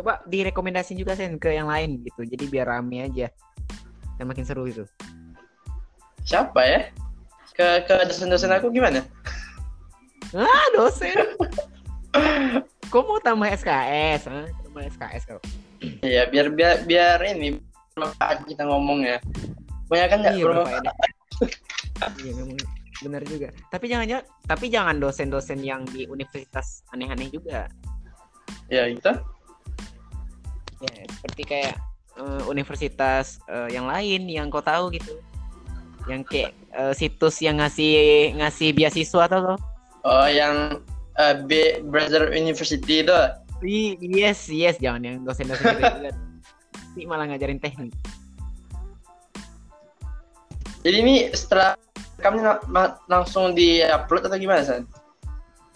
Coba direkomendasiin juga Sen ke yang lain gitu. Jadi biar rame aja. Dan makin seru itu. Siapa ya? Ke ke dosen-dosen aku gimana? Ah, dosen. Kok mau tambah SKS? Ah, tambah SKS kalau. Iya, biar biar biar ini bermanfaat kita ngomong ya. Banyak kan nggak Iya, bermanfaat. Iya, memang benar juga. Tapi jangan jangan tapi jangan dosen-dosen yang di universitas aneh-aneh juga. Ya gitu. Ya, seperti kayak eh, universitas eh, yang lain yang kau tahu gitu. Yang kayak eh, situs yang ngasih ngasih beasiswa atau lo? Oh, yang eh, B Brother University itu. I- Yes, yes, jangan yang dosen-dosen gitu juga. Nanti malah ngajarin teknik. Jadi ini setelah ma- langsung di-upload atau gimana, San?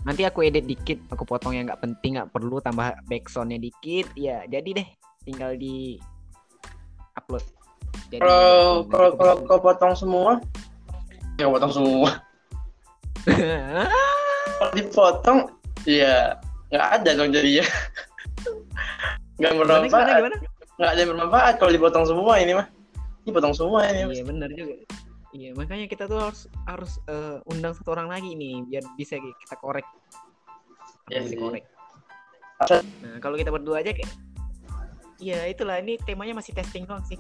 Nanti aku edit dikit, aku potong yang nggak penting, nggak perlu tambah backsoundnya dikit. Ya, jadi deh, tinggal di upload. Jadi, Kalau kalau kalau kau potong semua, ya potong semua. Kalau dipotong, ya nggak ada dong jadinya. Nggak bermanfaat. gimana? Nggak ada yang bermanfaat kalau dipotong semua ini mah. Ini potong semua ini. Iya benar juga. Iya makanya kita tuh harus harus eh, undang satu orang lagi nih biar bisa kita korek. Iya Bisa korek. Nah kalau kita berdua aja kayak, Iya itulah ini temanya masih testing doang sih.